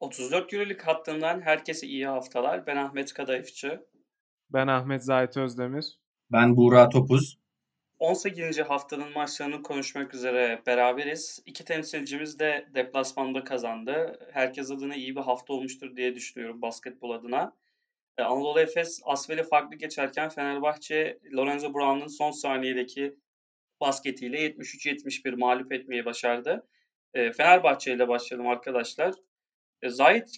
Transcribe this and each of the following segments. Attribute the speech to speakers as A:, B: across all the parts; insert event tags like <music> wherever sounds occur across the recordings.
A: 34 Euroleague hattından herkese iyi haftalar. Ben Ahmet Kadayıfçı.
B: Ben Ahmet Zahit Özdemir.
C: Ben Buğra Topuz.
A: 18. haftanın maçlarını konuşmak üzere beraberiz. İki temsilcimiz de deplasmanda kazandı. Herkes adına iyi bir hafta olmuştur diye düşünüyorum basketbol adına. Ee, Anadolu Efes Asvel'i farklı geçerken Fenerbahçe Lorenzo Brown'un son saniyedeki basketiyle 73-71 mağlup etmeyi başardı. Ee, Fenerbahçe ile başlayalım arkadaşlar. E,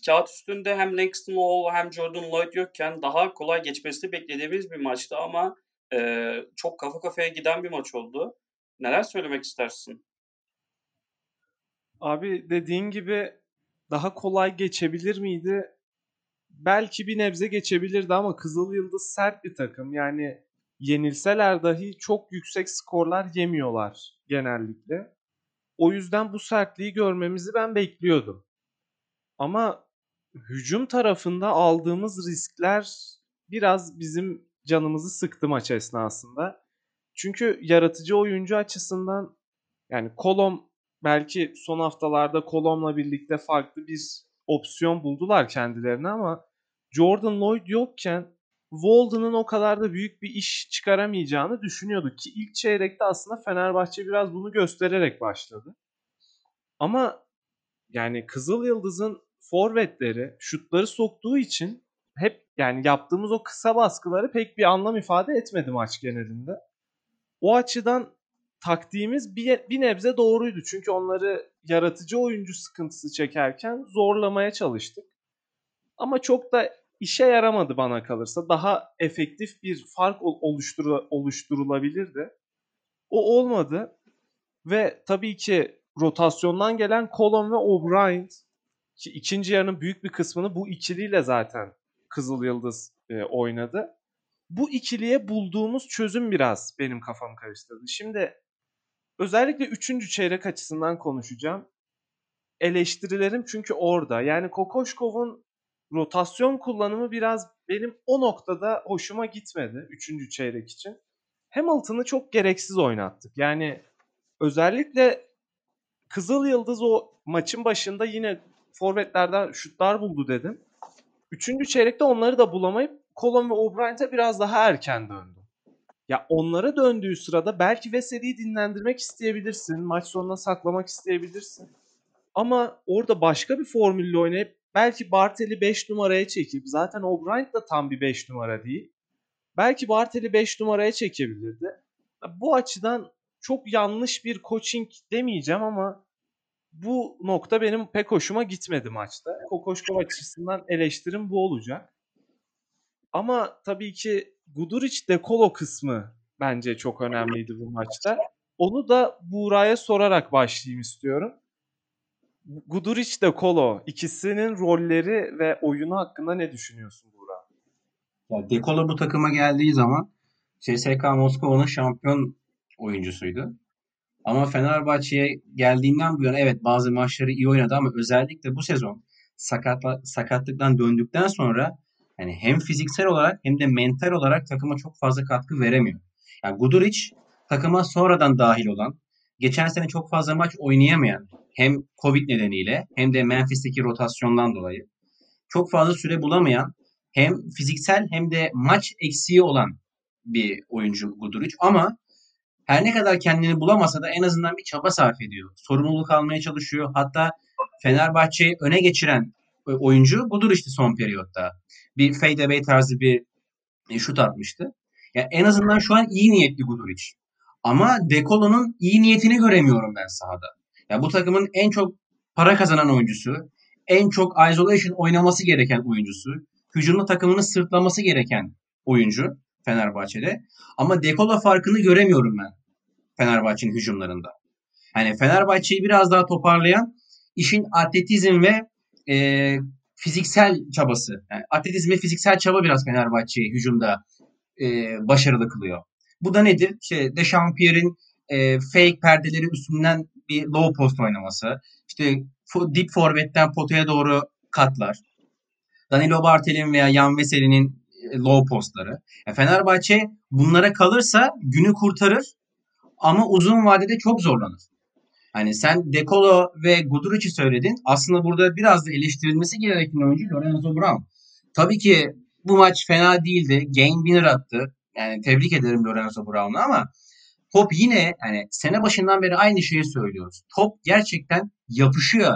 A: kağıt üstünde hem Langston Hall hem Jordan Lloyd yokken daha kolay geçmesini beklediğimiz bir maçtı ama e, çok kafa kafaya giden bir maç oldu. Neler söylemek istersin?
B: Abi dediğin gibi daha kolay geçebilir miydi? Belki bir nebze geçebilirdi ama Kızıl Yıldız sert bir takım. Yani yenilseler dahi çok yüksek skorlar yemiyorlar genellikle. O yüzden bu sertliği görmemizi ben bekliyordum. Ama hücum tarafında aldığımız riskler biraz bizim canımızı sıktı maç esnasında. Çünkü yaratıcı oyuncu açısından yani Kolom belki son haftalarda Kolom'la birlikte farklı bir opsiyon buldular kendilerine ama Jordan Lloyd yokken Walden'ın o kadar da büyük bir iş çıkaramayacağını düşünüyorduk ki ilk çeyrekte aslında Fenerbahçe biraz bunu göstererek başladı. Ama yani Kızıl Yıldız'ın forvetleri şutları soktuğu için hep yani yaptığımız o kısa baskıları pek bir anlam ifade etmedi maç genelinde. O açıdan taktiğimiz bir, bir nebze doğruydu. Çünkü onları yaratıcı oyuncu sıkıntısı çekerken zorlamaya çalıştık. Ama çok da işe yaramadı bana kalırsa. Daha efektif bir fark oluştur oluşturulabilirdi. O olmadı. Ve tabii ki rotasyondan gelen Colon ve O'Brien ki ikinci yarının büyük bir kısmını bu ikiliyle zaten Kızıl Yıldız e, oynadı. Bu ikiliye bulduğumuz çözüm biraz benim kafamı karıştırdı. Şimdi özellikle üçüncü çeyrek açısından konuşacağım. Eleştirilerim çünkü orada. Yani Kokoşkov'un rotasyon kullanımı biraz benim o noktada hoşuma gitmedi üçüncü çeyrek için. Hamilton'ı çok gereksiz oynattık. Yani özellikle Kızıl Yıldız o maçın başında yine forvetlerden şutlar buldu dedim. Üçüncü çeyrekte onları da bulamayıp Colon ve O'Brien'e biraz daha erken döndü. Ya onlara döndüğü sırada belki Veseli'yi dinlendirmek isteyebilirsin. Maç sonuna saklamak isteyebilirsin. Ama orada başka bir formülle oynayıp belki Bartel'i 5 numaraya çekip zaten O'Brien da tam bir 5 numara değil. Belki Bartel'i 5 numaraya çekebilirdi. Bu açıdan çok yanlış bir coaching demeyeceğim ama bu nokta benim pek hoşuma gitmedi maçta. Kokoşkov açısından eleştirim bu olacak. Ama tabii ki Guduric dekolo kısmı bence çok önemliydi bu maçta. Onu da Buğra'ya sorarak başlayayım istiyorum. Guduric de Kolo ikisinin rolleri ve oyunu hakkında ne düşünüyorsun Buğra?
C: Ya Dekolo bu takıma geldiği zaman CSK Moskova'nın şampiyon oyuncusuydu. Ama Fenerbahçe'ye geldiğinden bu yana evet bazı maçları iyi oynadı ama özellikle bu sezon sakatla, sakatlıktan döndükten sonra yani hem fiziksel olarak hem de mental olarak takıma çok fazla katkı veremiyor. Yani Guduric takıma sonradan dahil olan, geçen sene çok fazla maç oynayamayan hem Covid nedeniyle hem de Memphis'teki rotasyondan dolayı çok fazla süre bulamayan hem fiziksel hem de maç eksiği olan bir oyuncu Guduric ama her ne kadar kendini bulamasa da en azından bir çaba sarf ediyor. Sorumluluk almaya çalışıyor. Hatta Fenerbahçe'yi öne geçiren oyuncu budur işte son periyotta. Bir fade away tarzı bir e, şut atmıştı. Yani en azından şu an iyi niyetli Guduric. Ama Dekolo'nun iyi niyetini göremiyorum ben sahada. Ya bu takımın en çok para kazanan oyuncusu, en çok isolation oynaması gereken oyuncusu, hücumda takımını sırtlaması gereken oyuncu Fenerbahçe'de. Ama Dekolo farkını göremiyorum ben. Fenerbahçe'nin hücumlarında. Yani Fenerbahçe'yi biraz daha toparlayan işin atletizm ve e, fiziksel çabası. Yani atletizm ve fiziksel çaba biraz Fenerbahçe'yi hücumda e, başarılı kılıyor. Bu da nedir? İşte Dechampierre'in e, fake perdeleri üstünden bir low post oynaması. İşte dip forvetten potaya doğru katlar. Danilo Bartel'in veya Yan Veseli'nin e, low postları. Yani Fenerbahçe bunlara kalırsa günü kurtarır ama uzun vadede çok zorlanır. Hani sen Dekolo ve Guduric'i söyledin. Aslında burada biraz da eleştirilmesi gereken oyuncu Lorenzo Brown. Tabii ki bu maç fena değildi. Game winner attı. Yani tebrik ederim Lorenzo Brown'u ama top yine hani sene başından beri aynı şeyi söylüyoruz. Top gerçekten yapışıyor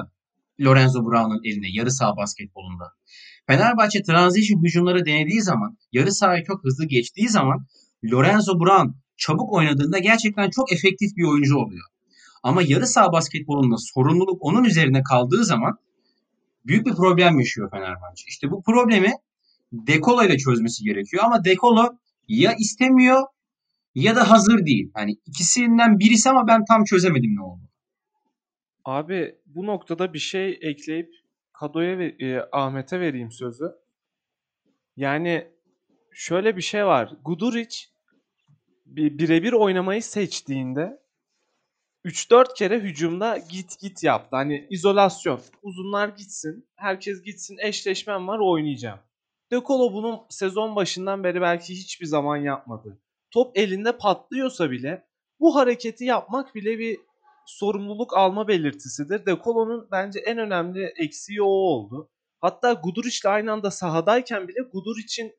C: Lorenzo Brown'un eline yarı saha basketbolunda. Fenerbahçe transition hücumları denediği zaman, yarı sahayı çok hızlı geçtiği zaman Lorenzo Brown çabuk oynadığında gerçekten çok efektif bir oyuncu oluyor. Ama yarı saha basketbolunda sorumluluk onun üzerine kaldığı zaman büyük bir problem yaşıyor Fenerbahçe. İşte bu problemi Dekolo ile çözmesi gerekiyor ama Dekolo ya istemiyor ya da hazır değil. Hani ikisinden birisi ama ben tam çözemedim ne oldu.
B: Abi bu noktada bir şey ekleyip Kado'ya ve e, Ahmet'e vereyim sözü. Yani şöyle bir şey var. Guduric birebir oynamayı seçtiğinde 3-4 kere hücumda git git yaptı. Hani izolasyon. Uzunlar gitsin. Herkes gitsin. Eşleşmem var oynayacağım. De Colo bunu sezon başından beri belki hiçbir zaman yapmadı. Top elinde patlıyorsa bile bu hareketi yapmak bile bir sorumluluk alma belirtisidir. De Colo'nun bence en önemli eksiği o oldu. Hatta Guduric'le aynı anda sahadayken bile Guduric'in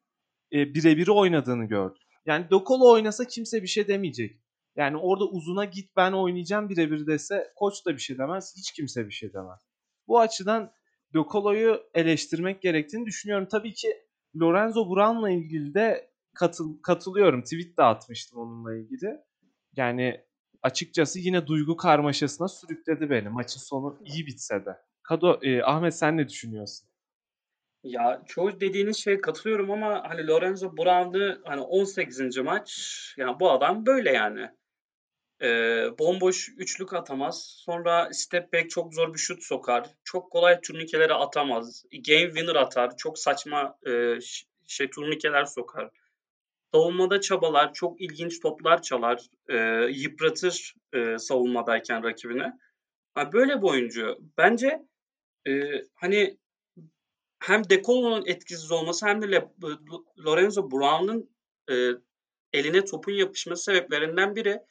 B: e, birebiri oynadığını gördük. Yani De Colo oynasa kimse bir şey demeyecek. Yani orada uzuna git ben oynayacağım birebir dese koç da bir şey demez. Hiç kimse bir şey demez. Bu açıdan De Colo'yu eleştirmek gerektiğini düşünüyorum. Tabii ki Lorenzo Brown'la ilgili de katıl, katılıyorum. Tweet de atmıştım onunla ilgili. Yani açıkçası yine duygu karmaşasına sürükledi beni. Maçın sonu iyi bitse de. Kado, e, Ahmet sen ne düşünüyorsun?
A: Ya çoğu dediğiniz şeye katılıyorum ama hani Lorenzo Brown'ı hani 18. maç yani bu adam böyle yani. Ee, bomboş üçlük atamaz. Sonra step back çok zor bir şut sokar. Çok kolay turnikeleri atamaz. Game winner atar. Çok saçma e, şey turnikeler sokar. Savunmada çabalar, çok ilginç toplar çalar, e, yıpratır e, savunmadayken rakibine. Yani böyle bir oyuncu. Bence e, hani hem De Colo'nun etkisiz olması hem de Lorenzo Brown'un e, eline topun yapışması sebeplerinden biri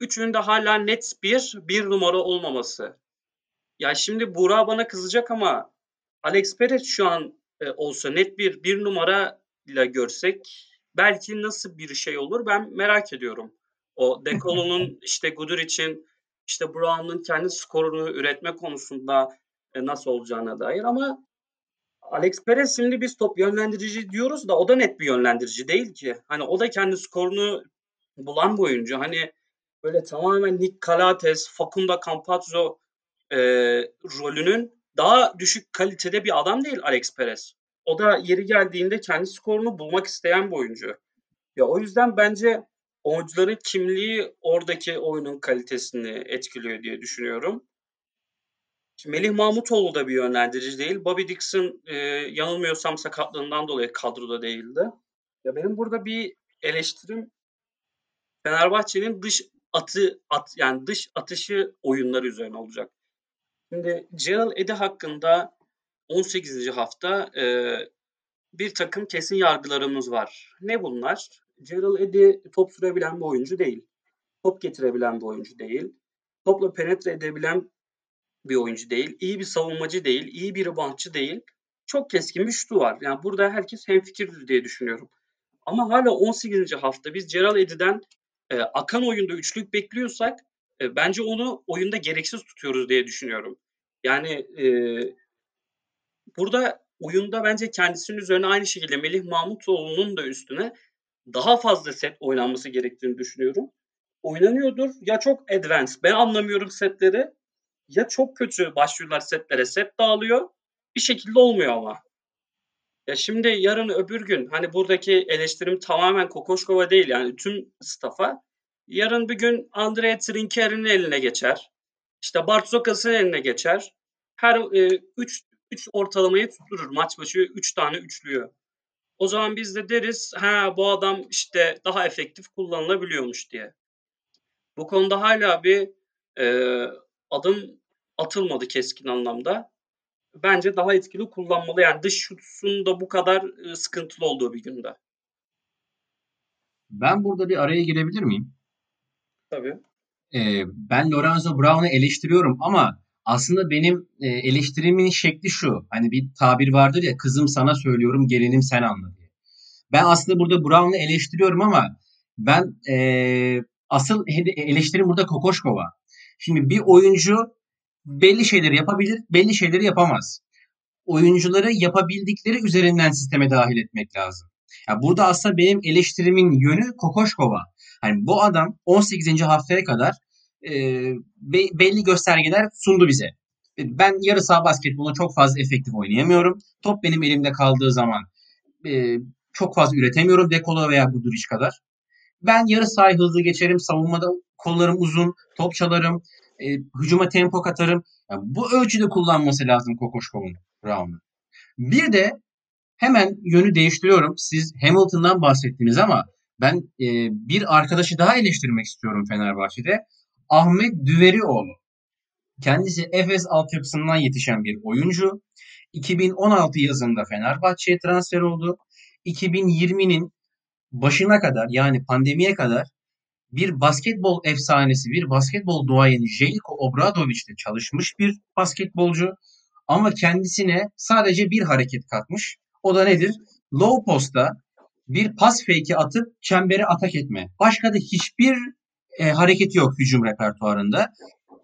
A: Üçünün de hala net bir bir numara olmaması. Ya şimdi Buğra bana kızacak ama Alex Perez şu an e, olsa net bir bir numara ile görsek belki nasıl bir şey olur ben merak ediyorum. O Dekolo'nun <laughs> işte Gudur için işte Brown'un kendi skorunu üretme konusunda e, nasıl olacağına dair ama Alex Perez şimdi biz top yönlendirici diyoruz da o da net bir yönlendirici değil ki. Hani o da kendi skorunu bulan bir oyuncu. Hani böyle tamamen Nick Calates, Facundo Campazzo e, rolünün daha düşük kalitede bir adam değil Alex Perez. O da yeri geldiğinde kendi skorunu bulmak isteyen bir oyuncu. Ya o yüzden bence oyuncuların kimliği oradaki oyunun kalitesini etkiliyor diye düşünüyorum. Melih Mahmutoğlu da bir yönlendirici değil. Bobby Dixon e, yanılmıyorsam sakatlığından dolayı kadroda değildi. Ya benim burada bir eleştirim Fenerbahçe'nin dış atı at yani dış atışı oyunları üzerine olacak. Şimdi Gerald Eddy hakkında 18. hafta e, bir takım kesin yargılarımız var. Ne bunlar? Gerald Eddy top sürebilen bir oyuncu değil. Top getirebilen bir oyuncu değil. Topla penetre edebilen bir oyuncu değil. İyi bir savunmacı değil. iyi bir reboundçı değil. Çok keskin bir şutu var. Yani burada herkes hemfikirdir diye düşünüyorum. Ama hala 18. hafta biz Gerald Eddy'den e, akan oyunda üçlük bekliyorsak e, bence onu oyunda gereksiz tutuyoruz diye düşünüyorum. Yani e, burada oyunda bence kendisinin üzerine aynı şekilde Melih Mahmutoğlu'nun da üstüne daha fazla set oynanması gerektiğini düşünüyorum. Oynanıyordur ya çok advanced ben anlamıyorum setleri ya çok kötü başlıyorlar setlere set dağılıyor bir şekilde olmuyor ama. Ya şimdi yarın öbür gün hani buradaki eleştirim tamamen Kokoşkova değil yani tüm staff'a. Yarın bir gün Andrea Trinker'in eline geçer. İşte Bart Zokas'ın eline geçer. Her 3 e, 3 ortalamayı tutturur maç başı 3 tane üçlüyor. O zaman biz de deriz ha bu adam işte daha efektif kullanılabiliyormuş diye. Bu konuda hala bir e, adım atılmadı keskin anlamda bence daha etkili kullanmalı. Yani dış şutsun da bu kadar e, sıkıntılı olduğu bir günde.
C: Ben burada bir araya girebilir miyim?
A: Tabii.
C: e, ben Lorenzo Brown'u eleştiriyorum ama aslında benim e, eleştirimin şekli şu. Hani bir tabir vardır ya kızım sana söylüyorum gelinim sen anla diye. Ben aslında burada Brown'u eleştiriyorum ama ben e, asıl eleştirim burada Kokoşkova. Şimdi bir oyuncu belli şeyleri yapabilir, belli şeyleri yapamaz. Oyuncuları yapabildikleri üzerinden sisteme dahil etmek lazım. Ya burada aslında benim eleştirimin yönü Kokoşkova. Hani bu adam 18. haftaya kadar e, be, belli göstergeler sundu bize. Ben yarı saha basketbolunu çok fazla efektif oynayamıyorum. Top benim elimde kaldığı zaman e, çok fazla üretemiyorum Dekola veya Guduric kadar. Ben yarı sahayı hızlı geçerim. Savunmada kollarım uzun. Top çalarım. E, hücuma tempo katarım. Yani bu ölçüde kullanması lazım Kokoşkov'un Brown'u. Bir de hemen yönü değiştiriyorum. Siz Hamilton'dan bahsettiniz ama ben e, bir arkadaşı daha eleştirmek istiyorum Fenerbahçe'de. Ahmet Düverioğlu. Kendisi Efes altyapısından yetişen bir oyuncu. 2016 yazında Fenerbahçe'ye transfer oldu. 2020'nin başına kadar yani pandemiye kadar bir basketbol efsanesi, bir basketbol duayeni Jeliko Obradoviç'te çalışmış bir basketbolcu. Ama kendisine sadece bir hareket katmış. O da nedir? Low post'a bir pas fake'i atıp çembere atak etme. Başka da hiçbir e, hareketi yok hücum repertuarında.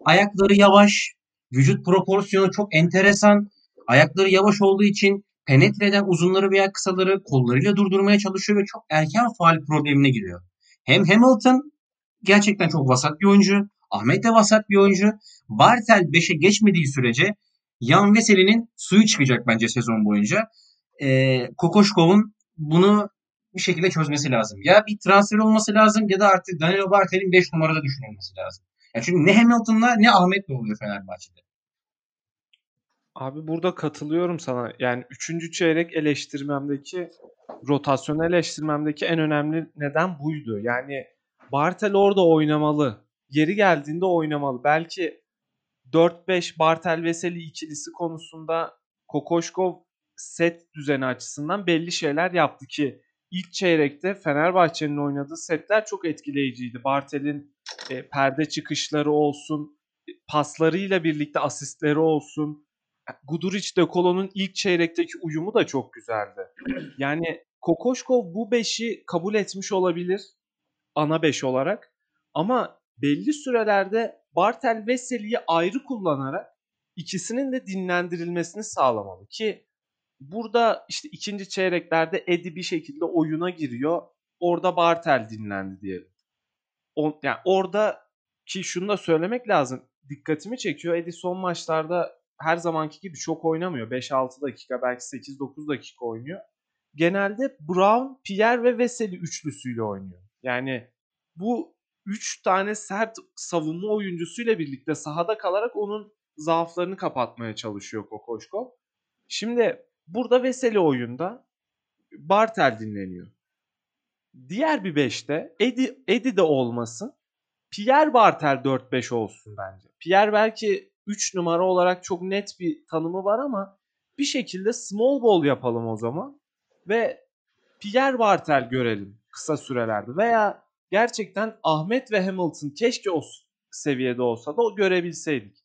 C: Ayakları yavaş, vücut proporsiyonu çok enteresan. Ayakları yavaş olduğu için penetreden uzunları veya kısaları kollarıyla durdurmaya çalışıyor ve çok erken faal problemine giriyor. Hem Hamilton gerçekten çok vasat bir oyuncu. Ahmet de vasat bir oyuncu. Bartel 5'e geçmediği sürece Yan Veseli'nin suyu çıkacak bence sezon boyunca. Ee, Kokoşkov'un bunu bir şekilde çözmesi lazım. Ya bir transfer olması lazım ya da artık Danilo Bartel'in 5 numarada düşünülmesi lazım. Ya çünkü ne Hamilton'la ne Ahmet'le oluyor Fenerbahçe'de.
B: Abi burada katılıyorum sana. Yani 3. çeyrek eleştirmemdeki rotasyon eleştirmemdeki en önemli neden buydu. Yani Bartel orada oynamalı. Yeri geldiğinde oynamalı. Belki 4-5 Bartel Veseli ikilisi konusunda Kokoşkov set düzeni açısından belli şeyler yaptı ki ilk çeyrekte Fenerbahçe'nin oynadığı setler çok etkileyiciydi. Bartel'in e, perde çıkışları olsun, paslarıyla birlikte asistleri olsun. Guduric de Kolo'nun ilk çeyrekteki uyumu da çok güzeldi. Yani Kokoşkov bu beşi kabul etmiş olabilir ana beş olarak. Ama belli sürelerde Bartel Veseli'yi ayrı kullanarak ikisinin de dinlendirilmesini sağlamalı ki burada işte ikinci çeyreklerde Edi bir şekilde oyuna giriyor. Orada Bartel dinlendi diyelim. O, yani orada ki şunu da söylemek lazım. Dikkatimi çekiyor. Edi son maçlarda her zamanki gibi çok oynamıyor. 5-6 dakika belki 8-9 dakika oynuyor. Genelde Brown, Pierre ve Veseli üçlüsüyle oynuyor. Yani bu üç tane sert savunma oyuncusuyla birlikte sahada kalarak onun zaaflarını kapatmaya çalışıyor Kokoşkov. Şimdi burada Veseli oyunda Bartel dinleniyor. Diğer bir 5'te Edi, Edi de olmasın. Pierre Bartel 4-5 olsun bence. Pierre belki 3 numara olarak çok net bir tanımı var ama bir şekilde small ball yapalım o zaman. Ve Pierre Bartel görelim kısa sürelerde. Veya gerçekten Ahmet ve Hamilton keşke o seviyede olsa da o görebilseydik.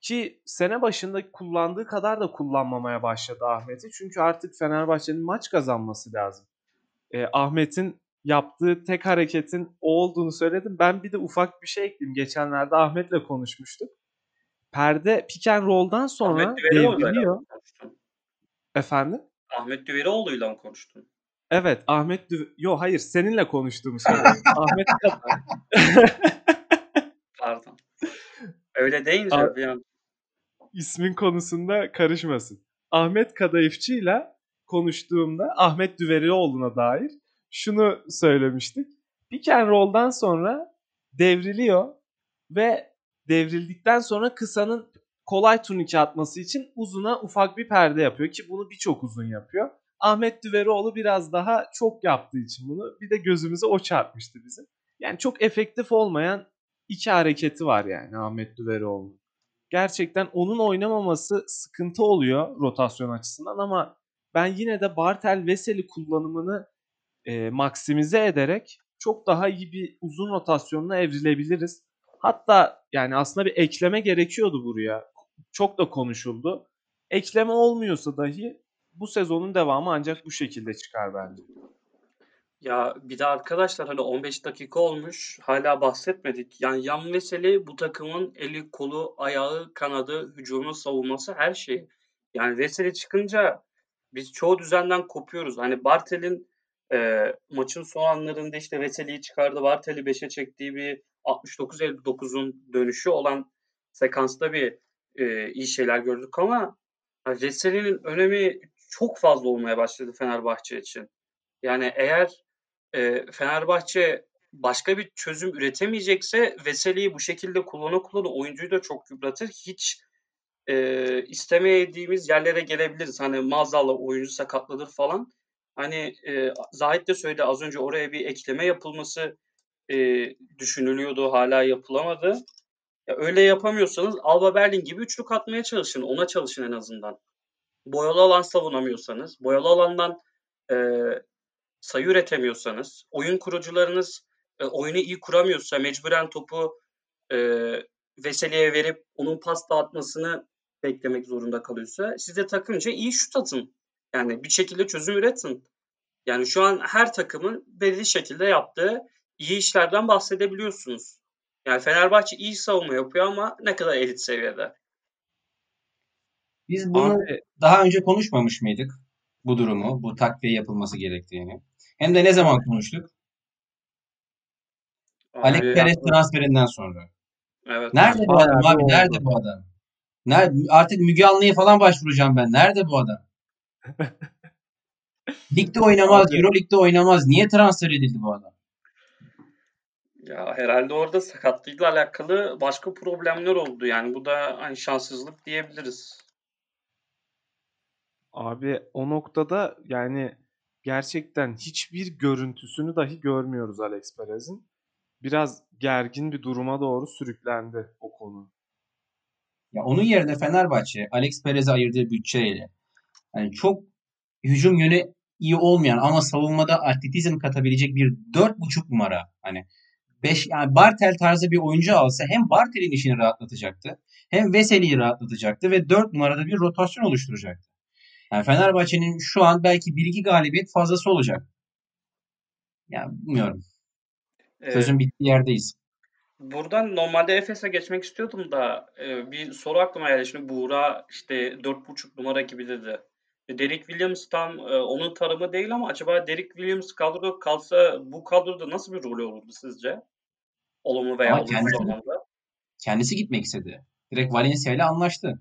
B: Ki sene başında kullandığı kadar da kullanmamaya başladı Ahmet'i. Çünkü artık Fenerbahçe'nin maç kazanması lazım. E, Ahmet'in yaptığı tek hareketin o olduğunu söyledim. Ben bir de ufak bir şey ekleyeyim. Geçenlerde Ahmet'le konuşmuştuk. Perde pick and roll'dan sonra devriliyor. Efendim?
A: Ahmet Düverioğlu'yla mı konuştun?
B: Evet Ahmet Dü... Yo hayır seninle konuştuğumu söyledim. <laughs> Ahmet
A: Pardon. Öyle deyince A- bir an...
B: İsmin konusunda karışmasın. Ahmet Kadayıfçı ile konuştuğumda Ahmet Düverioğlu'na dair şunu söylemiştik. Pick and roll'dan sonra devriliyor ve devrildikten sonra kısanın kolay turnike atması için uzuna ufak bir perde yapıyor ki bunu birçok uzun yapıyor. Ahmet Düverioğlu biraz daha çok yaptığı için bunu bir de gözümüze o çarpmıştı bizim. Yani çok efektif olmayan iki hareketi var yani Ahmet Düverioğlu'nun. Gerçekten onun oynamaması sıkıntı oluyor rotasyon açısından ama ben yine de Bartel Veseli kullanımını e, maksimize ederek çok daha iyi bir uzun rotasyonla evrilebiliriz. Hatta yani aslında bir ekleme gerekiyordu buraya. Çok da konuşuldu. Ekleme olmuyorsa dahi bu sezonun devamı ancak bu şekilde çıkar bence.
A: Ya bir de arkadaşlar hani 15 dakika olmuş hala bahsetmedik. Yani Yan Veseli bu takımın eli, kolu, ayağı, kanadı, hücumu, savunması her şey. Yani Veseli çıkınca biz çoğu düzenden kopuyoruz. Hani Bartel'in e, maçın son anlarında işte Veseli'yi çıkardı. Bartel'i 5'e çektiği bir 69-59'un dönüşü olan sekansta bir e, iyi şeyler gördük ama Veseli'nin önemi çok fazla olmaya başladı Fenerbahçe için. Yani eğer e, Fenerbahçe başka bir çözüm üretemeyecekse Veseli'yi bu şekilde kullanı kullanı oyuncuyu da çok yıpratır. Hiç e, istemediğimiz yerlere gelebiliriz. Hani maazallah oyuncu sakatlanır falan. Hani e, Zahit de söyledi az önce oraya bir ekleme yapılması e, düşünülüyordu. Hala yapılamadı. Ya öyle yapamıyorsanız Alba Berlin gibi üçlük atmaya çalışın. Ona çalışın en azından. Boyalı alan savunamıyorsanız, boyalı alandan e, sayı üretemiyorsanız, oyun kurucularınız e, oyunu iyi kuramıyorsa, mecburen topu e, Veseli'ye verip onun pas dağıtmasını beklemek zorunda kalıyorsa, siz de takımca iyi şut atın. Yani bir şekilde çözüm üretin. Yani şu an her takımın belli şekilde yaptığı iyi işlerden bahsedebiliyorsunuz. Yani Fenerbahçe iyi savunma yapıyor ama ne kadar elit seviyede.
C: Biz bunu Abi, daha önce konuşmamış mıydık? Bu durumu, bu takviye yapılması gerektiğini. Hem de ne zaman konuştuk? Abi, Alex Perez transferinden sonra. Evet. Nerede bu adam abi? Oldu. Nerede bu adam? Nerede? Artık Müge Anlı'ya falan başvuracağım ben. Nerede bu adam? <laughs> Ligde oynamaz, abi. Euro Lig'de oynamaz. Niye transfer edildi bu adam?
A: Ya herhalde orada sakatlığıyla alakalı başka problemler oldu. Yani bu da hani şanssızlık diyebiliriz.
B: Abi o noktada yani gerçekten hiçbir görüntüsünü dahi görmüyoruz Alex Perez'in. Biraz gergin bir duruma doğru sürüklendi o konu.
C: Ya onun yerine Fenerbahçe Alex Perez'e ayırdığı bütçeyle yani çok hücum yönü iyi olmayan ama savunmada atletizm katabilecek bir 4.5 numara hani 5 yani Bartel tarzı bir oyuncu alsa hem Bartel'in işini rahatlatacaktı hem Veseli'yi rahatlatacaktı ve 4 numarada bir rotasyon oluşturacaktı. Yani Fenerbahçe'nin şu an belki 1-2 galibiyet fazlası olacak. Yani bilmiyorum. Sözün bittiği yerdeyiz.
A: Buradan normalde Efes'e geçmek istiyordum da e, bir soru aklıma geldi. Şimdi Buğra işte 4.5 numara gibi dedi. E, Derek Williams tam e, onun tarımı değil ama acaba Derek Williams kadroda kalsa bu kadroda nasıl bir rol olurdu sizce? Olumlu veya olumsuz kendisi, anlamda.
C: Kendisi gitmek istedi. Direkt Valencia ile anlaştı.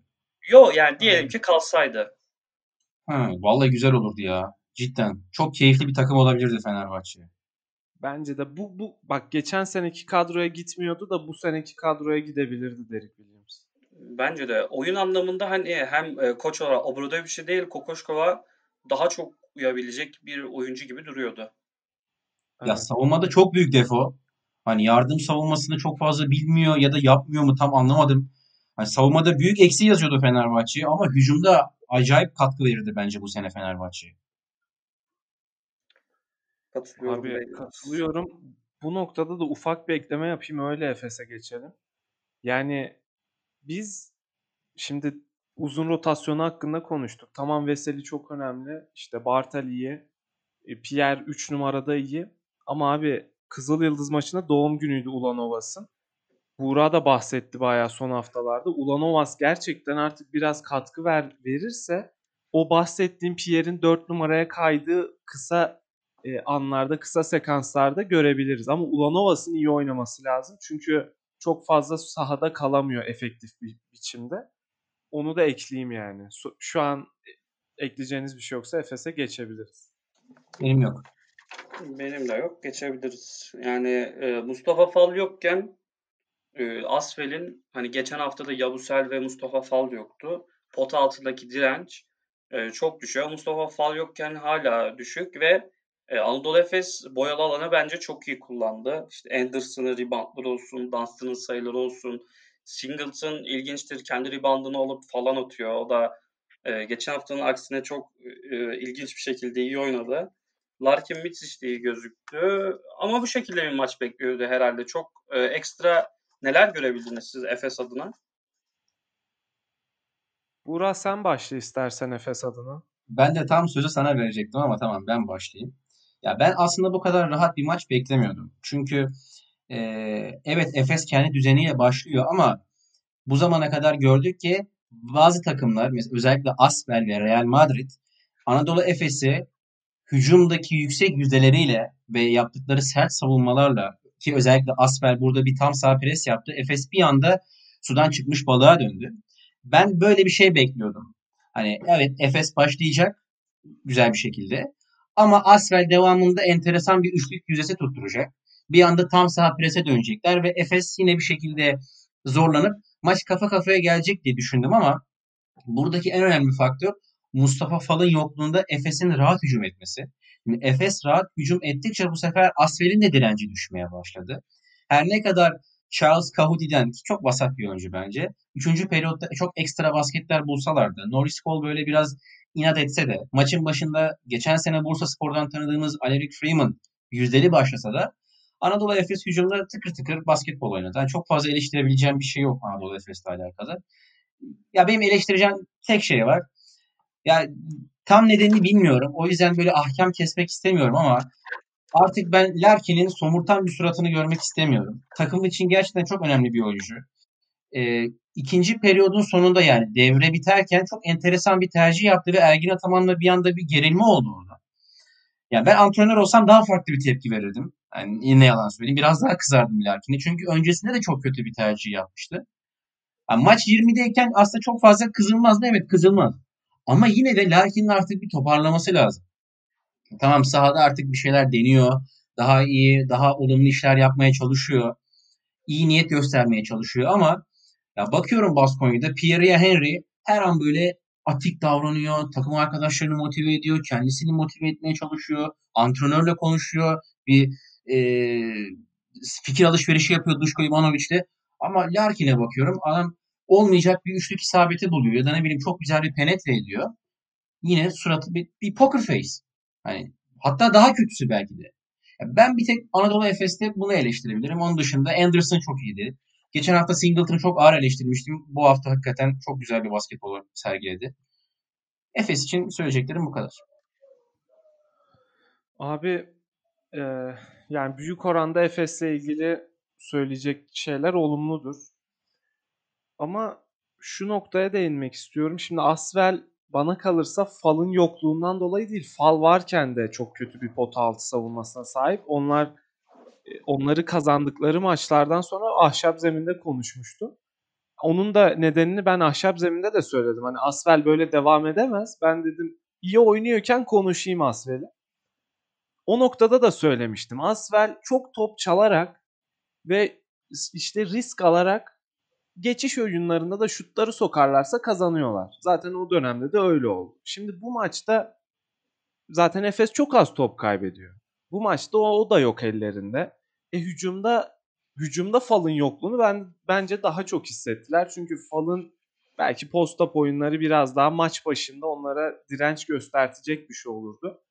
A: Yo yani diyelim ki kalsaydı.
C: Ha, vallahi güzel olurdu ya. Cidden. Çok keyifli bir takım olabilirdi Fenerbahçe.
B: Bence de bu bu bak geçen seneki kadroya gitmiyordu da bu seneki kadroya gidebilirdi Derek Williams.
A: Bence de oyun anlamında hani hem e, koç olarak şey değil Kokoşkova daha çok uyabilecek bir oyuncu gibi duruyordu.
C: Ya evet. savunmada çok büyük defo. Hani yardım savunmasını çok fazla bilmiyor ya da yapmıyor mu tam anlamadım. Hani savunmada büyük eksi yazıyordu Fenerbahçe ama hücumda acayip katkı verirdi bence bu sene Fenerbahçe.
B: Katılıyorum. Abi katılıyorum. Bu noktada da ufak bir ekleme yapayım öyle Efes'e geçelim. Yani biz şimdi uzun rotasyonu hakkında konuştuk. Tamam Veseli çok önemli. İşte Bartel iyi. E, Pierre 3 numarada iyi. Ama abi Kızıl Yıldız maçında doğum günüydü Ulanovas'ın. Buğra da bahsetti bayağı son haftalarda. Ulanovas gerçekten artık biraz katkı ver, verirse o bahsettiğim Pierre'in 4 numaraya kaydığı kısa e, anlarda, kısa sekanslarda görebiliriz. Ama Ulanovas'ın iyi oynaması lazım. Çünkü çok fazla sahada kalamıyor efektif bir biçimde. Onu da ekleyeyim yani. Şu an ekleyeceğiniz bir şey yoksa Efes'e geçebiliriz.
C: Benim yok.
A: Benim de yok. Geçebiliriz. Yani e, Mustafa Fal yokken e, Asfel'in hani geçen hafta da Yabusel ve Mustafa Fal yoktu. Pot altındaki direnç e, çok düşüyor. Mustafa Fal yokken hala düşük ve e, Anadolu Efes boyalı alanı bence çok iyi kullandı. İşte Anderson'ın reboundları olsun, Dunstan'ın sayıları olsun. Singleton ilginçtir. Kendi reboundını alıp falan atıyor. O da e, geçen haftanın aksine çok e, ilginç bir şekilde iyi oynadı. Larkin Mitsic de iyi gözüktü. Ama bu şekilde bir maç bekliyordu herhalde. Çok ekstra Neler görebildiniz siz Efes adına?
B: Buğra sen başla istersen Efes adına.
C: Ben de tam sözü sana verecektim ama tamam ben başlayayım. Ya ben aslında bu kadar rahat bir maç beklemiyordum. Çünkü e, evet Efes kendi düzeniyle başlıyor ama bu zamana kadar gördük ki bazı takımlar mesela özellikle Asvel ve Real Madrid Anadolu Efes'i hücumdaki yüksek yüzdeleriyle ve yaptıkları sert savunmalarla ki özellikle Asvel burada bir tam sağ pres yaptı. Efes bir anda sudan çıkmış balığa döndü. Ben böyle bir şey bekliyordum. Hani evet Efes başlayacak güzel bir şekilde. Ama Asvel devamında enteresan bir üçlük yüzesi tutturacak. Bir anda tam saha prese dönecekler ve Efes yine bir şekilde zorlanıp maç kafa kafaya gelecek diye düşündüm ama buradaki en önemli faktör Mustafa Fal'ın yokluğunda Efes'in rahat hücum etmesi. Şimdi Efes rahat hücum ettikçe bu sefer Asvel'in de direnci düşmeye başladı. Her ne kadar Charles Cahudi'den ki çok vasat bir oyuncu bence. Üçüncü periyotta çok ekstra basketler bulsalardı. Norris Cole böyle biraz inat etse de maçın başında geçen sene Bursa Spor'dan tanıdığımız Aleric Freeman yüzdeli başlasa da Anadolu Efes hücumda tıkır tıkır basketbol oynadı. Yani çok fazla eleştirebileceğim bir şey yok Anadolu Efes'le alakalı. Ya benim eleştireceğim tek şey var. Ya tam nedenini bilmiyorum. O yüzden böyle ahkam kesmek istemiyorum ama artık ben Larkin'in somurtan bir suratını görmek istemiyorum. Takım için gerçekten çok önemli bir oyuncu. Ee, ikinci periyodun sonunda yani devre biterken çok enteresan bir tercih yaptı ve Ergin Ataman'la bir anda bir gerilme oldu orada. Yani ben antrenör olsam daha farklı bir tepki verirdim. Yani ne yalan söyleyeyim. Biraz daha kızardım Larkin'e. Çünkü öncesinde de çok kötü bir tercih yapmıştı. Yani maç 20'deyken aslında çok fazla kızılmaz mı? Evet kızılmaz. Ama yine de Larkin'in artık bir toparlaması lazım. Tamam sahada artık bir şeyler deniyor. Daha iyi, daha olumlu işler yapmaya çalışıyor. İyi niyet göstermeye çalışıyor ama ya bakıyorum Baskonya'da Pierre Henry her an böyle atik davranıyor, takım arkadaşlarını motive ediyor, kendisini motive etmeye çalışıyor, antrenörle konuşuyor, bir e, fikir alışverişi yapıyor Duško Ivanovic'le. Ama Larkin'e bakıyorum adam olmayacak bir üçlük isabeti buluyor ya da ne bileyim çok güzel bir penetre ediyor. Yine suratı bir, bir poker face. Hani hatta daha kötüsü belki de. Ben bir tek Anadolu Efes'te bunu eleştirebilirim. Onun dışında Anderson çok iyiydi. Geçen hafta Singleton'ı çok ağır eleştirmiştim. Bu hafta hakikaten çok güzel bir basketbol sergiledi. Efes için söyleyeceklerim bu kadar.
B: Abi e, yani büyük oranda Efes'le ilgili söyleyecek şeyler olumludur. Ama şu noktaya değinmek istiyorum. Şimdi Asvel bana kalırsa Fal'ın yokluğundan dolayı değil. Fal varken de çok kötü bir pot altı savunmasına sahip. Onlar e, onları kazandıkları maçlardan sonra ahşap zeminde konuşmuştu. Onun da nedenini ben ahşap zeminde de söyledim. Hani Asvel böyle devam edemez. Ben dedim iyi oynuyorken konuşayım Asvel'i. O noktada da söylemiştim. Asvel çok top çalarak ve işte risk alarak geçiş oyunlarında da şutları sokarlarsa kazanıyorlar. Zaten o dönemde de öyle oldu. Şimdi bu maçta zaten Efes çok az top kaybediyor. Bu maçta o, o da yok ellerinde. E hücumda hücumda Fal'ın yokluğunu ben bence daha çok hissettiler. Çünkü Fal'ın belki post-up oyunları biraz daha maç başında onlara direnç göstertecek bir şey olurdu.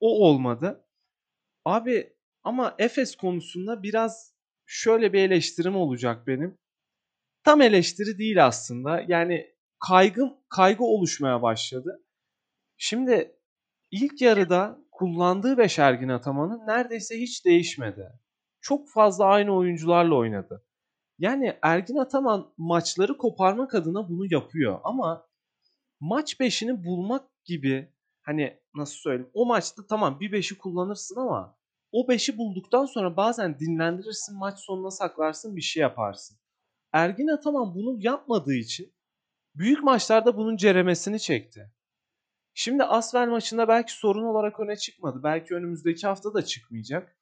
B: O olmadı. Abi ama Efes konusunda biraz şöyle bir eleştirim olacak benim. Tam eleştiri değil aslında. Yani kaygı kaygı oluşmaya başladı. Şimdi ilk yarıda kullandığı beş Ergin Ataman'ın neredeyse hiç değişmedi. Çok fazla aynı oyuncularla oynadı. Yani Ergin Ataman maçları koparmak adına bunu yapıyor ama maç beşini bulmak gibi hani nasıl söyleyeyim o maçta tamam bir beşi kullanırsın ama o beşi bulduktan sonra bazen dinlendirirsin maç sonuna saklarsın bir şey yaparsın. Ergin Ataman bunu yapmadığı için büyük maçlarda bunun ceremesini çekti. Şimdi Asvel maçında belki sorun olarak öne çıkmadı. Belki önümüzdeki hafta da çıkmayacak.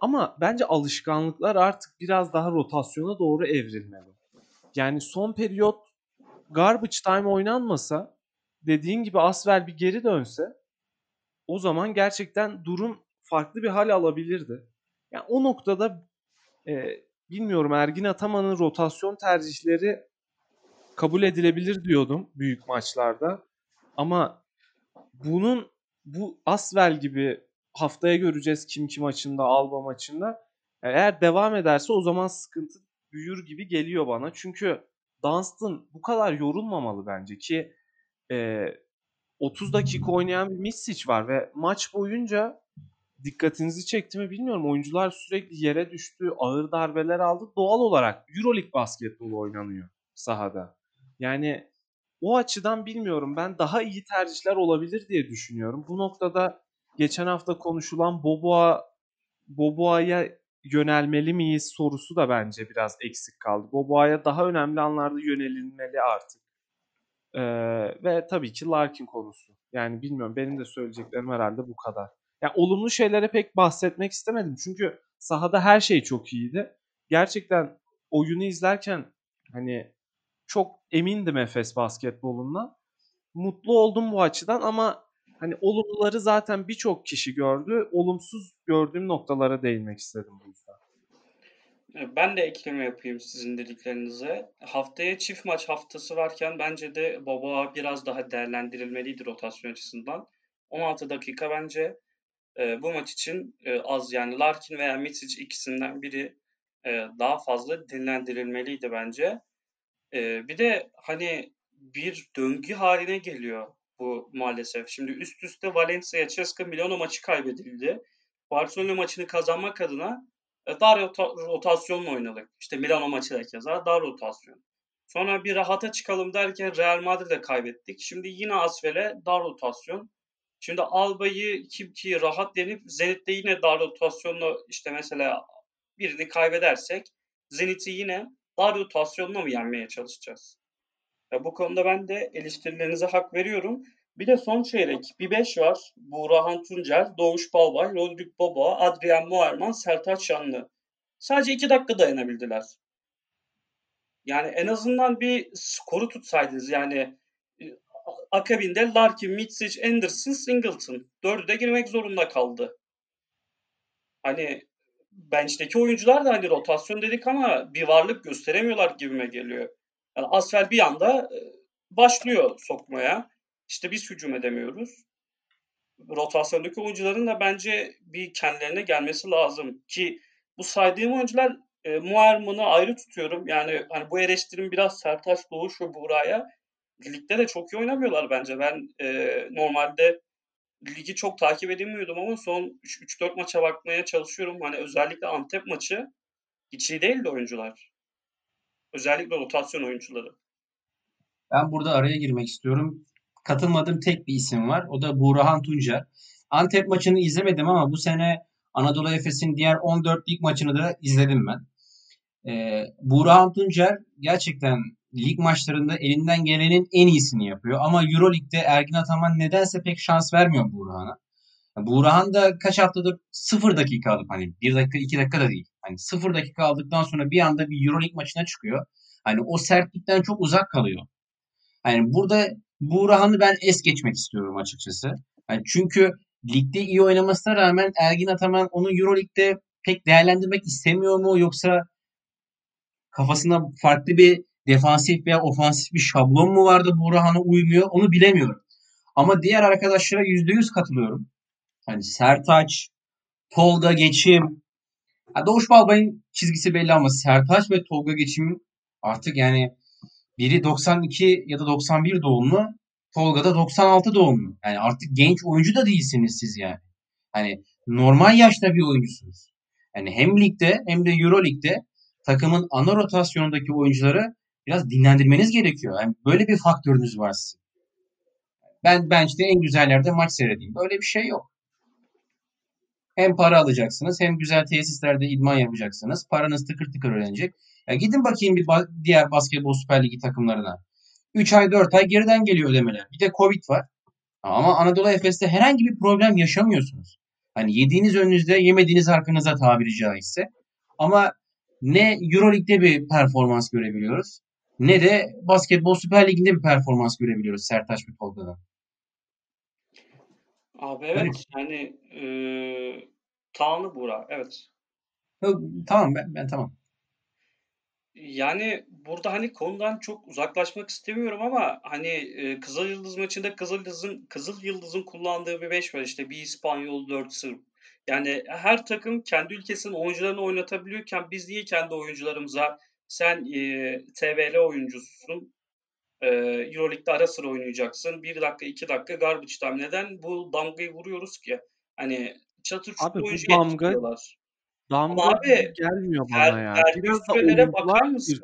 B: Ama bence alışkanlıklar artık biraz daha rotasyona doğru evrilmeli. Yani son periyot garbage time oynanmasa dediğin gibi Asvel bir geri dönse o zaman gerçekten durum farklı bir hal alabilirdi. Yani o noktada e, bilmiyorum Ergin Ataman'ın rotasyon tercihleri kabul edilebilir diyordum büyük maçlarda. Ama bunun bu Asvel gibi haftaya göreceğiz kim kim maçında, Alba maçında. Eğer devam ederse o zaman sıkıntı büyür gibi geliyor bana. Çünkü Dunstan bu kadar yorulmamalı bence ki e, 30 dakika oynayan bir Misic var ve maç boyunca dikkatinizi çekti mi bilmiyorum. Oyuncular sürekli yere düştü, ağır darbeler aldı. Doğal olarak Euroleague basketbolu oynanıyor sahada. Yani o açıdan bilmiyorum. Ben daha iyi tercihler olabilir diye düşünüyorum. Bu noktada geçen hafta konuşulan Boboa Boboa'ya yönelmeli miyiz sorusu da bence biraz eksik kaldı. Boboa'ya daha önemli anlarda yönelilmeli artık. Ee, ve tabii ki Larkin konusu. Yani bilmiyorum benim de söyleyeceklerim herhalde bu kadar. Yani olumlu şeylere pek bahsetmek istemedim. Çünkü sahada her şey çok iyiydi. Gerçekten oyunu izlerken hani çok emindim Efes basketbolundan. Mutlu oldum bu açıdan ama hani olumluları zaten birçok kişi gördü. Olumsuz gördüğüm noktalara değinmek istedim bu yüzden.
A: Ben de ekleme yapayım sizin dediklerinize. Haftaya çift maç haftası varken bence de Baba biraz daha değerlendirilmeliydi rotasyon açısından. 16 dakika bence e, bu maç için e, az yani Larkin veya Mitic ikisinden biri e, daha fazla dinlendirilmeliydi bence. E, bir de hani bir döngü haline geliyor bu maalesef. Şimdi üst üste Valencia, Ceska, Milano maçı kaybedildi. Barcelona maçını kazanmak adına e, dar rotasyonla oynadık. İşte Milano maçı da keza dar rotasyon. Sonra bir rahata çıkalım derken Real Madrid'e kaybettik. Şimdi yine Asfel'e dar rotasyon. Şimdi Alba'yı kim ki rahat denip Zenit'te yine dar rotasyonla işte mesela birini kaybedersek Zenit'i yine dar rotasyonla mı yenmeye çalışacağız? Ya bu konuda ben de eleştirilerinize hak veriyorum. Bir de son çeyrek bir beş var. Burhan Tuncel, Doğuş Balbay, Rodrik Bobo, Adrian Muerman, Sertaç Şanlı. Sadece iki dakika dayanabildiler. Yani en azından bir skoru tutsaydınız. Yani akabinde Larkin, Mitsic, Anderson, Singleton. Dördü de girmek zorunda kaldı. Hani bench'teki oyuncular da hani rotasyon dedik ama bir varlık gösteremiyorlar gibime geliyor. Yani Asfel bir anda e, başlıyor sokmaya. İşte biz hücum edemiyoruz. Rotasyondaki oyuncuların da bence bir kendilerine gelmesi lazım. Ki bu saydığım oyuncular e, Muerman'ı ayrı tutuyorum. Yani hani bu eleştirim biraz Sertaç Doğuş ve Buğra'ya ligde de çok iyi oynamıyorlar bence. Ben e, normalde ligi çok takip edemiyordum ama son 3-4 maça bakmaya çalışıyorum. Hani özellikle Antep maçı hiç iyi değildi oyuncular. Özellikle rotasyon oyuncuları.
C: Ben burada araya girmek istiyorum. Katılmadığım tek bir isim var. O da Burhan Tuncer. Antep maçını izlemedim ama bu sene Anadolu Efes'in diğer 14 lig maçını da izledim ben. Ee, Burhan Tuncer gerçekten lig maçlarında elinden gelenin en iyisini yapıyor. Ama Euroleague'de Ergin Ataman nedense pek şans vermiyor Burhan'a. Burhan da kaç haftadır sıfır dakika alıp hani bir dakika iki dakika da değil. Hani sıfır dakika aldıktan sonra bir anda bir Euroleague maçına çıkıyor. Hani o sertlikten çok uzak kalıyor. Hani burada Burhan'ı ben es geçmek istiyorum açıkçası. Yani çünkü ligde iyi oynamasına rağmen Ergin Ataman onu Euroleague'de pek değerlendirmek istemiyor mu yoksa kafasında farklı bir defansif veya ofansif bir şablon mu vardı Burhan'a uymuyor onu bilemiyorum. Ama diğer arkadaşlara %100 katılıyorum. Hani Sertaç, Tolga Geçim. Ha Doğuş Balbay'ın çizgisi belli ama Sertaç ve Tolga Geçim'in artık yani biri 92 ya da 91 doğumlu, Tolga da 96 doğumlu. Yani artık genç oyuncu da değilsiniz siz yani. Hani normal yaşta bir oyuncusunuz. Yani hem ligde hem de Euro Lig'de takımın ana rotasyonundaki oyuncuları biraz dinlendirmeniz gerekiyor. Yani böyle bir faktörünüz var sizin. Ben bench'te en güzel yerde maç seyredeyim. Böyle bir şey yok. Hem para alacaksınız hem güzel tesislerde idman yapacaksınız. Paranız tıkır tıkır öğrenecek. Ya gidin bakayım bir ba- diğer basketbol süper ligi takımlarına. 3 ay 4 ay geriden geliyor ödemeler. Bir de Covid var. Ama Anadolu Efes'te herhangi bir problem yaşamıyorsunuz. Hani yediğiniz önünüzde yemediğiniz arkanıza tabiri caizse. Ama ne Euroleague'de bir performans görebiliyoruz ne de Basketbol Süper Ligi'nde bir performans görebiliyoruz Sertaç ve Tolga'dan.
A: Abi evet yani e, Tanrı Buğra evet.
C: Tamam ben, ben tamam.
A: Yani burada hani konudan çok uzaklaşmak istemiyorum ama hani e, Kızıl Yıldız maçında Kızıl Yıldız'ın Kızıl Yıldız'ın kullandığı bir 5 var işte bir İspanyol 4 Sırp. Yani her takım kendi ülkesinin oyuncularını oynatabiliyorken biz niye kendi oyuncularımıza Sen e, TVL oyuncususun. E, Euroleague'de ara sıra oynayacaksın. Bir dakika, iki dakika garbage time. Neden bu damgayı vuruyoruz ki? Hani çatır çutur oyuncu
B: damga damga
A: Ama abi
B: gelmiyor
A: ver,
B: bana ya.
A: verdiği
B: Biraz da
A: bakar mısın?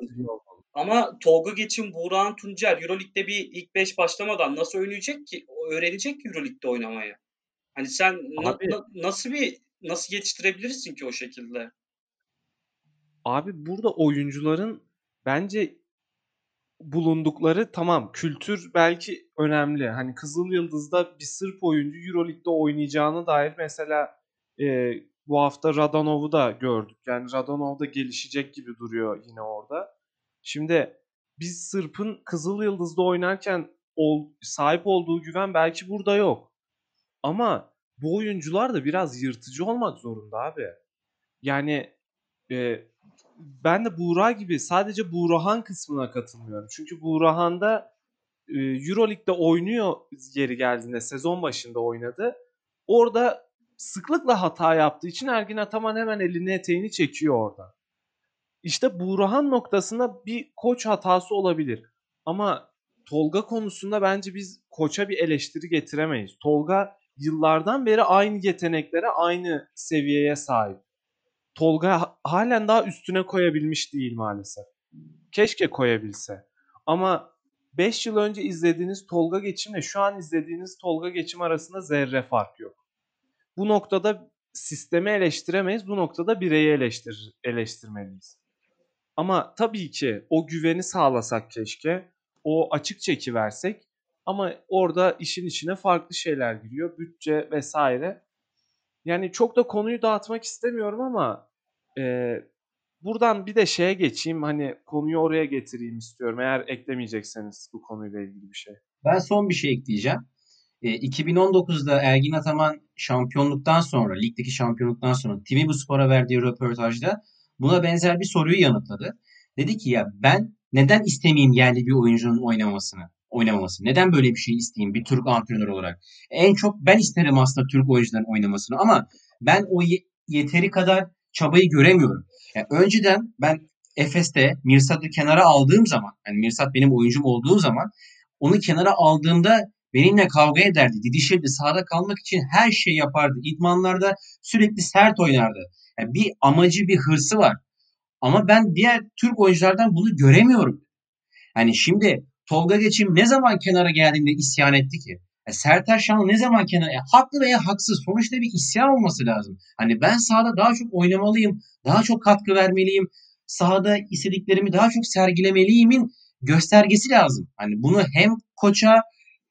A: Ama Tolga Geçin, Buğrahan Tuncer Euroleague'de bir ilk 5 başlamadan nasıl oynayacak ki? Öğrenecek ki Euroleague'de oynamayı. Hani sen na- na- nasıl bir nasıl yetiştirebilirsin ki o şekilde?
B: Abi burada oyuncuların bence bulundukları tamam kültür belki önemli. Hani Kızıl Yıldız'da bir Sırp oyuncu Euroleague'de oynayacağına dair mesela e, bu hafta Radonov'u da gördük. Yani Radonov da gelişecek gibi duruyor yine orada. Şimdi biz Sırp'ın Kızıl Yıldız'da oynarken ol, sahip olduğu güven belki burada yok. Ama bu oyuncular da biraz yırtıcı olmak zorunda abi. Yani e, ben de Buğra gibi sadece Buğrahan kısmına katılmıyorum. Çünkü Buğrahan'da e, Euroleague'de oynuyor yeri geldiğinde sezon başında oynadı. Orada sıklıkla hata yaptığı için Ergin Ataman hemen elini eteğini çekiyor orada. İşte Buğrahan noktasında bir koç hatası olabilir. Ama Tolga konusunda bence biz koça bir eleştiri getiremeyiz. Tolga yıllardan beri aynı yeteneklere, aynı seviyeye sahip. Tolga halen daha üstüne koyabilmiş değil maalesef. Keşke koyabilse. Ama 5 yıl önce izlediğiniz Tolga Geçimle şu an izlediğiniz Tolga Geçim arasında zerre fark yok. Bu noktada sistemi eleştiremeyiz. Bu noktada bireyi eleştir eleştirmeliyiz. Ama tabii ki o güveni sağlasak keşke. O açık çeki versek. Ama orada işin içine farklı şeyler giriyor. Bütçe vesaire. Yani çok da konuyu dağıtmak istemiyorum ama e, buradan bir de şeye geçeyim. Hani konuyu oraya getireyim istiyorum. Eğer eklemeyecekseniz bu konuyla ilgili bir şey.
C: Ben son bir şey ekleyeceğim. E, 2019'da Ergin Ataman şampiyonluktan sonra, ligdeki şampiyonluktan sonra TV Bu Spor'a verdiği röportajda buna benzer bir soruyu yanıtladı. Dedi ki ya ben neden istemeyeyim yerli bir oyuncunun oynamasını, oynamamasını? Neden böyle bir şey isteyeyim bir Türk antrenör olarak? En çok ben isterim aslında Türk oyuncuların oynamasını ama ben o ye- yeteri kadar çabayı göremiyorum. Yani önceden ben Efes'te Mirsat'ı kenara aldığım zaman, yani Mirsat benim oyuncum olduğu zaman onu kenara aldığımda benimle kavga ederdi, didişirdi, sahada kalmak için her şey yapardı. İdmanlarda sürekli sert oynardı. Yani bir amacı, bir hırsı var. Ama ben diğer Türk oyunculardan bunu göremiyorum. Yani şimdi Tolga Geçim ne zaman kenara geldiğinde isyan etti ki? E, Sertaç Şanlı ne zaman kenara? E, haklı veya haksız. Sonuçta bir isyan olması lazım. Hani ben sahada daha çok oynamalıyım, daha çok katkı vermeliyim, sahada istediklerimi daha çok sergilemeliyimin göstergesi lazım. Hani bunu hem koça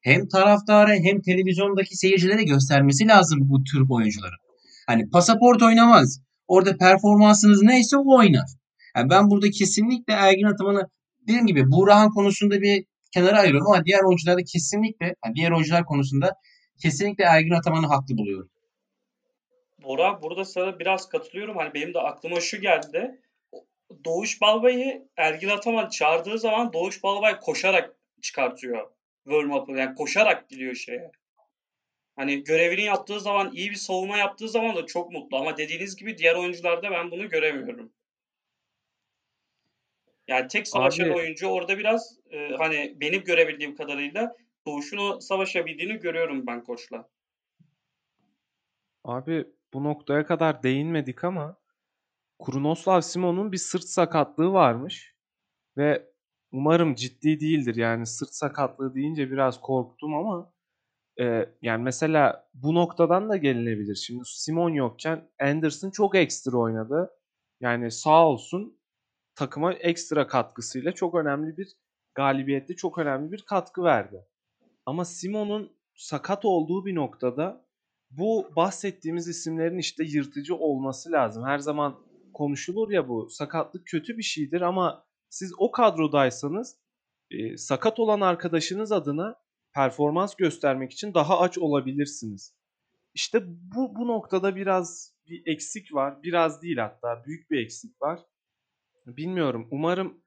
C: hem taraftara hem televizyondaki seyircilere göstermesi lazım bu Türk oyuncuların. Hani pasaport oynamaz. Orada performansınız neyse o oynar. Yani ben burada kesinlikle Ergin Ataman'ı dediğim gibi Buğrahan konusunda bir kenara ayırıyorum ama diğer oyuncularda kesinlikle yani diğer oyuncular konusunda kesinlikle Ergin Ataman'ı haklı buluyorum.
A: Bora burada sana biraz katılıyorum. Hani benim de aklıma şu geldi. Doğuş Balbay'ı Ergin Ataman çağırdığı zaman Doğuş Balbay koşarak çıkartıyor. Warm-up'ı. Yani koşarak gidiyor şeye. Hani görevini yaptığı zaman iyi bir savunma yaptığı zaman da çok mutlu. Ama dediğiniz gibi diğer oyuncularda ben bunu göremiyorum. Yani tek savaşan
B: Abi
A: oyuncu orada biraz e, hani benim görebildiğim kadarıyla Doğuş'un o savaşabildiğini görüyorum ben koçla.
B: abi bu noktaya kadar değinmedik ama Krunoslav Simon'un bir sırt sakatlığı varmış ve umarım ciddi değildir. Yani sırt sakatlığı deyince biraz korktum ama e, yani mesela bu noktadan da gelinebilir. Şimdi Simon yokken Anderson çok ekstra oynadı. Yani sağ olsun takıma ekstra katkısıyla çok önemli bir galibiyette çok önemli bir katkı verdi. Ama Simon'un sakat olduğu bir noktada bu bahsettiğimiz isimlerin işte yırtıcı olması lazım. Her zaman konuşulur ya bu sakatlık kötü bir şeydir ama siz o kadrodaysanız e, sakat olan arkadaşınız adına performans göstermek için daha aç olabilirsiniz. İşte bu, bu noktada biraz bir eksik var. Biraz değil hatta büyük bir eksik var. Bilmiyorum. Umarım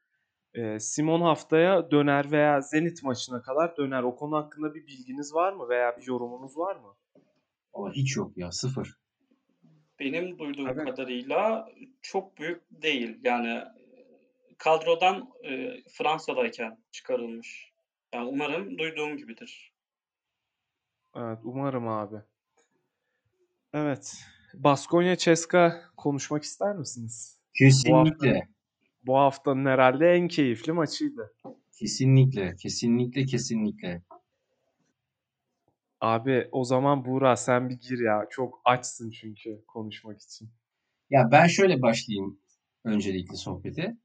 B: e, Simon haftaya döner veya Zenit maçına kadar döner. O konu hakkında bir bilginiz var mı veya bir yorumunuz var mı?
C: Ama hiç yok ya sıfır.
A: Benim duyduğum
B: Evet.
A: kadarıyla çok büyük değil. Yani kadrodan e, Fransa'dayken çıkarılmış. Yani umarım duyduğum gibidir.
B: Evet umarım abi. Evet. Baskonya Ceska konuşmak ister misiniz?
C: Kesinlikle.
B: Bu, hafta, bu haftanın herhalde en keyifli maçıydı.
C: Kesinlikle. Kesinlikle kesinlikle.
B: Abi o zaman Buğra sen bir gir ya. Çok açsın çünkü konuşmak için.
C: Ya ben şöyle başlayayım öncelikle sohbeti.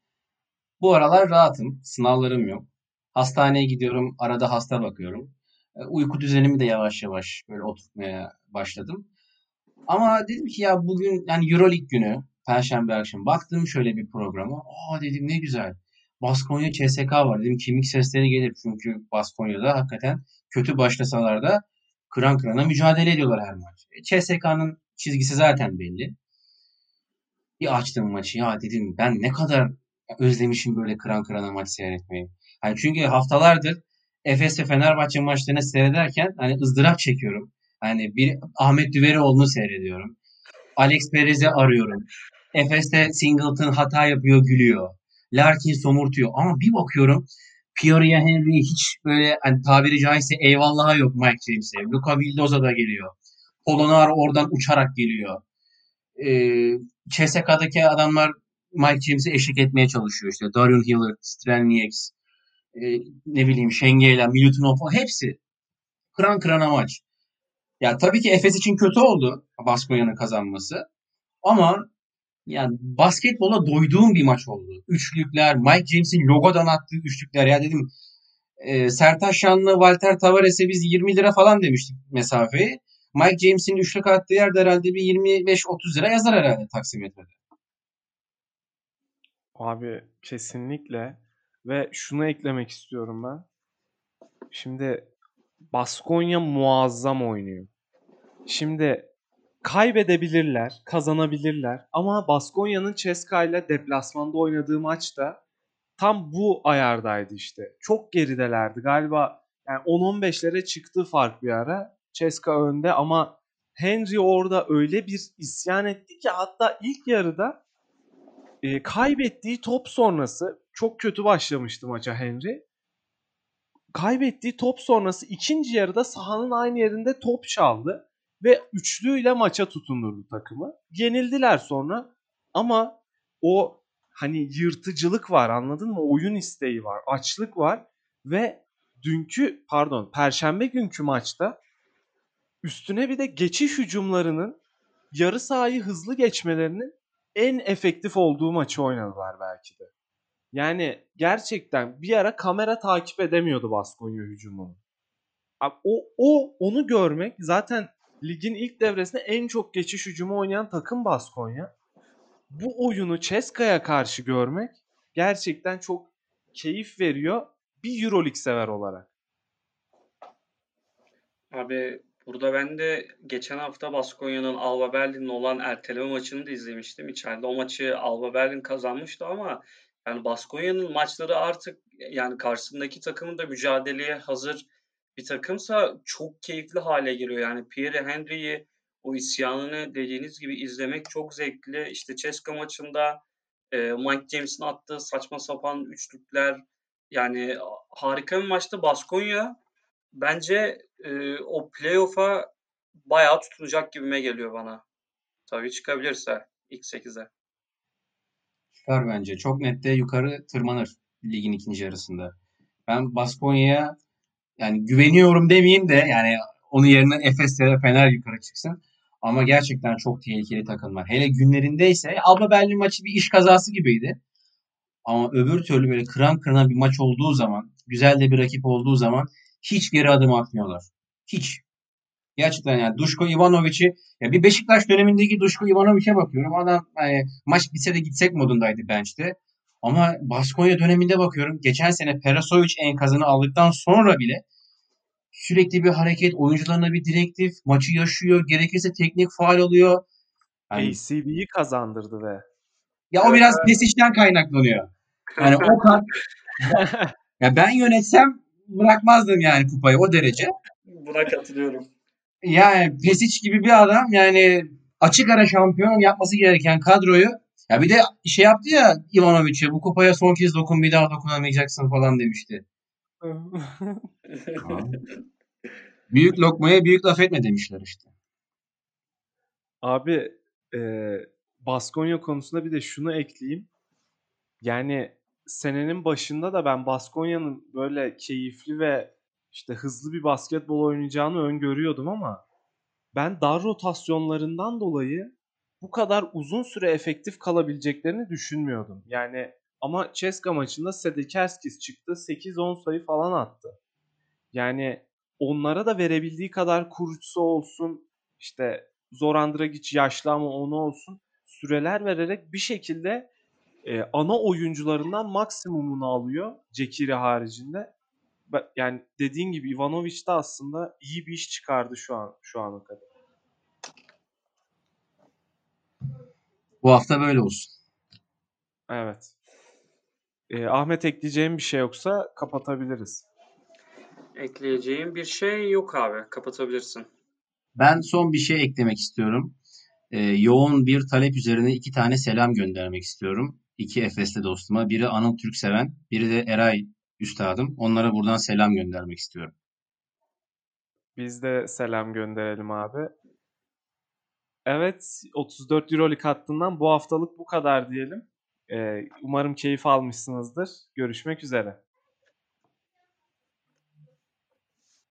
C: Bu aralar rahatım. Sınavlarım yok. Hastaneye gidiyorum. Arada hasta bakıyorum. E, uyku düzenimi de yavaş yavaş böyle oturtmaya başladım. Ama dedim ki ya bugün yani Euroleague günü Perşembe akşam baktım şöyle bir programa. Aa dedim ne güzel. Baskonya CSK var. Dedim kimlik sesleri gelir. Çünkü Baskonya'da hakikaten kötü başlasalar da kıran kırana mücadele ediyorlar her maç. E, CSK'nın çizgisi zaten belli. Bir açtım maçı ya dedim ben ne kadar özlemişim böyle kıran kırana maç seyretmeyi. Hani çünkü haftalardır Efes ve Fenerbahçe maçlarını seyrederken hani ızdırap çekiyorum. Hani bir Ahmet Düverioğlu'nu seyrediyorum. Alex Perez'i arıyorum. Efes'te Singleton hata yapıyor, gülüyor. Larkin somurtuyor. Ama bir bakıyorum Pierre Henry hiç böyle hani tabiri caizse eyvallahı yok Mike James'e. Luka Vildoza da geliyor. Polonaro oradan uçarak geliyor. Ee, CSK'daki adamlar Mike James'e eşlik etmeye çalışıyor. İşte Darion Hillard, Strelnieks, e, ne bileyim Şengela, Milutinov hepsi. Kıran kırana maç. Ya tabii ki Efes için kötü oldu Baskonya'nın kazanması. Ama yani basketbola doyduğum bir maç oldu. Üçlükler, Mike James'in logodan attığı üçlükler. Ya dedim e, Sertaş Şanlı, Walter Tavares'e biz 20 lira falan demiştik mesafeyi. Mike James'in üçlük attığı yerde herhalde bir 25-30 lira yazar herhalde taksimetrede.
B: Abi kesinlikle ve şunu eklemek istiyorum ben. Şimdi Baskonya muazzam oynuyor. Şimdi kaybedebilirler, kazanabilirler ama Baskonya'nın Ceska ile deplasmanda oynadığı maçta tam bu ayardaydı işte. Çok geridelerdi galiba yani 10-15'lere çıktı fark bir ara. Ceska önde ama Henry orada öyle bir isyan etti ki hatta ilk yarıda e, kaybettiği top sonrası çok kötü başlamıştı maça Henry. Kaybettiği top sonrası ikinci yarıda sahanın aynı yerinde top çaldı ve üçlüyle maça tutundurdu takımı. Yenildiler sonra ama o hani yırtıcılık var anladın mı? Oyun isteği var, açlık var ve dünkü pardon perşembe günkü maçta üstüne bir de geçiş hücumlarının yarı sahayı hızlı geçmelerinin en efektif olduğu maçı oynadılar belki de. Yani gerçekten bir ara kamera takip edemiyordu Baskonya hücumunu. O, o onu görmek zaten ligin ilk devresinde en çok geçiş hücumu oynayan takım Baskonya. Bu oyunu Ceska'ya karşı görmek gerçekten çok keyif veriyor bir Euroleague sever olarak.
A: Abi burada ben de geçen hafta Baskonya'nın Alba Berlin'le olan erteleme maçını da izlemiştim. İçeride o maçı Alba Berlin kazanmıştı ama yani Baskonya'nın maçları artık yani karşısındaki takımın da mücadeleye hazır bir takımsa çok keyifli hale geliyor. Yani Pierre Henry'yi o isyanını dediğiniz gibi izlemek çok zevkli. İşte Ceska maçında e, Mike James'in attığı saçma sapan üçlükler yani harika bir maçtı. Baskonya bence e, o playoff'a bayağı tutunacak gibime geliyor bana. Tabii çıkabilirse ilk 8'e.
C: Çıkar bence. Çok nette yukarı tırmanır ligin ikinci yarısında. Ben Baskonya'ya yani güveniyorum demeyeyim de yani onun yerine Efes ya da Fener yukarı çıksın. Ama gerçekten çok tehlikeli takımlar. Hele günlerindeyse Alba Berlin maçı bir iş kazası gibiydi. Ama öbür türlü böyle kıran kırana bir maç olduğu zaman, güzel de bir rakip olduğu zaman hiç geri adım atmıyorlar. Hiç. Gerçekten yani Duşko Ivanovic'i ya bir Beşiktaş dönemindeki Duşko Ivanovic'e bakıyorum. Adam yani, maç bitse de gitsek modundaydı bench'te. Ama Baskonya döneminde bakıyorum. Geçen sene Perasovic enkazını aldıktan sonra bile sürekli bir hareket, oyuncularına bir direktif, maçı yaşıyor, gerekirse teknik faal alıyor.
B: Yani, ACB'yi kazandırdı ve.
C: Ya o biraz Pesic'ten kaynaklanıyor. Yani o kan <laughs> ya ben yönetsem bırakmazdım yani kupayı o derece.
A: Buna katılıyorum.
C: Yani Pesic gibi bir adam yani açık ara şampiyon yapması gereken kadroyu Ya bir de şey yaptı ya Ivanovic'e bu kupaya son kez dokun bir daha dokunamayacaksın falan demişti. <laughs> Büyük lokmaya büyük laf etme demişler işte.
B: Abi e, Baskonya konusunda bir de şunu ekleyeyim. Yani senenin başında da ben Baskonya'nın böyle keyifli ve işte hızlı bir basketbol oynayacağını öngörüyordum ama ben dar rotasyonlarından dolayı bu kadar uzun süre efektif kalabileceklerini düşünmüyordum. Yani ama Ceska maçında Sedekerskis çıktı. 8-10 sayı falan attı. Yani onlara da verebildiği kadar Kuruçsu olsun, işte Zoran Dragic yaşlı ama onu olsun süreler vererek bir şekilde e, ana oyuncularından maksimumunu alıyor Cekiri haricinde. Yani dediğin gibi Ivanovic de aslında iyi bir iş çıkardı şu an şu ana kadar.
C: Bu hafta böyle olsun.
B: Evet. E, Ahmet ekleyeceğim bir şey yoksa kapatabiliriz.
A: Ekleyeceğim bir şey yok abi. Kapatabilirsin.
C: Ben son bir şey eklemek istiyorum. Ee, yoğun bir talep üzerine iki tane selam göndermek istiyorum. İki Efes'te dostuma. Biri Anıl Türkseven, biri de Eray Üstadım. Onlara buradan selam göndermek istiyorum.
B: Biz de selam gönderelim abi. Evet 34 Euroleague hattından bu haftalık bu kadar diyelim. Ee, umarım keyif almışsınızdır. Görüşmek üzere.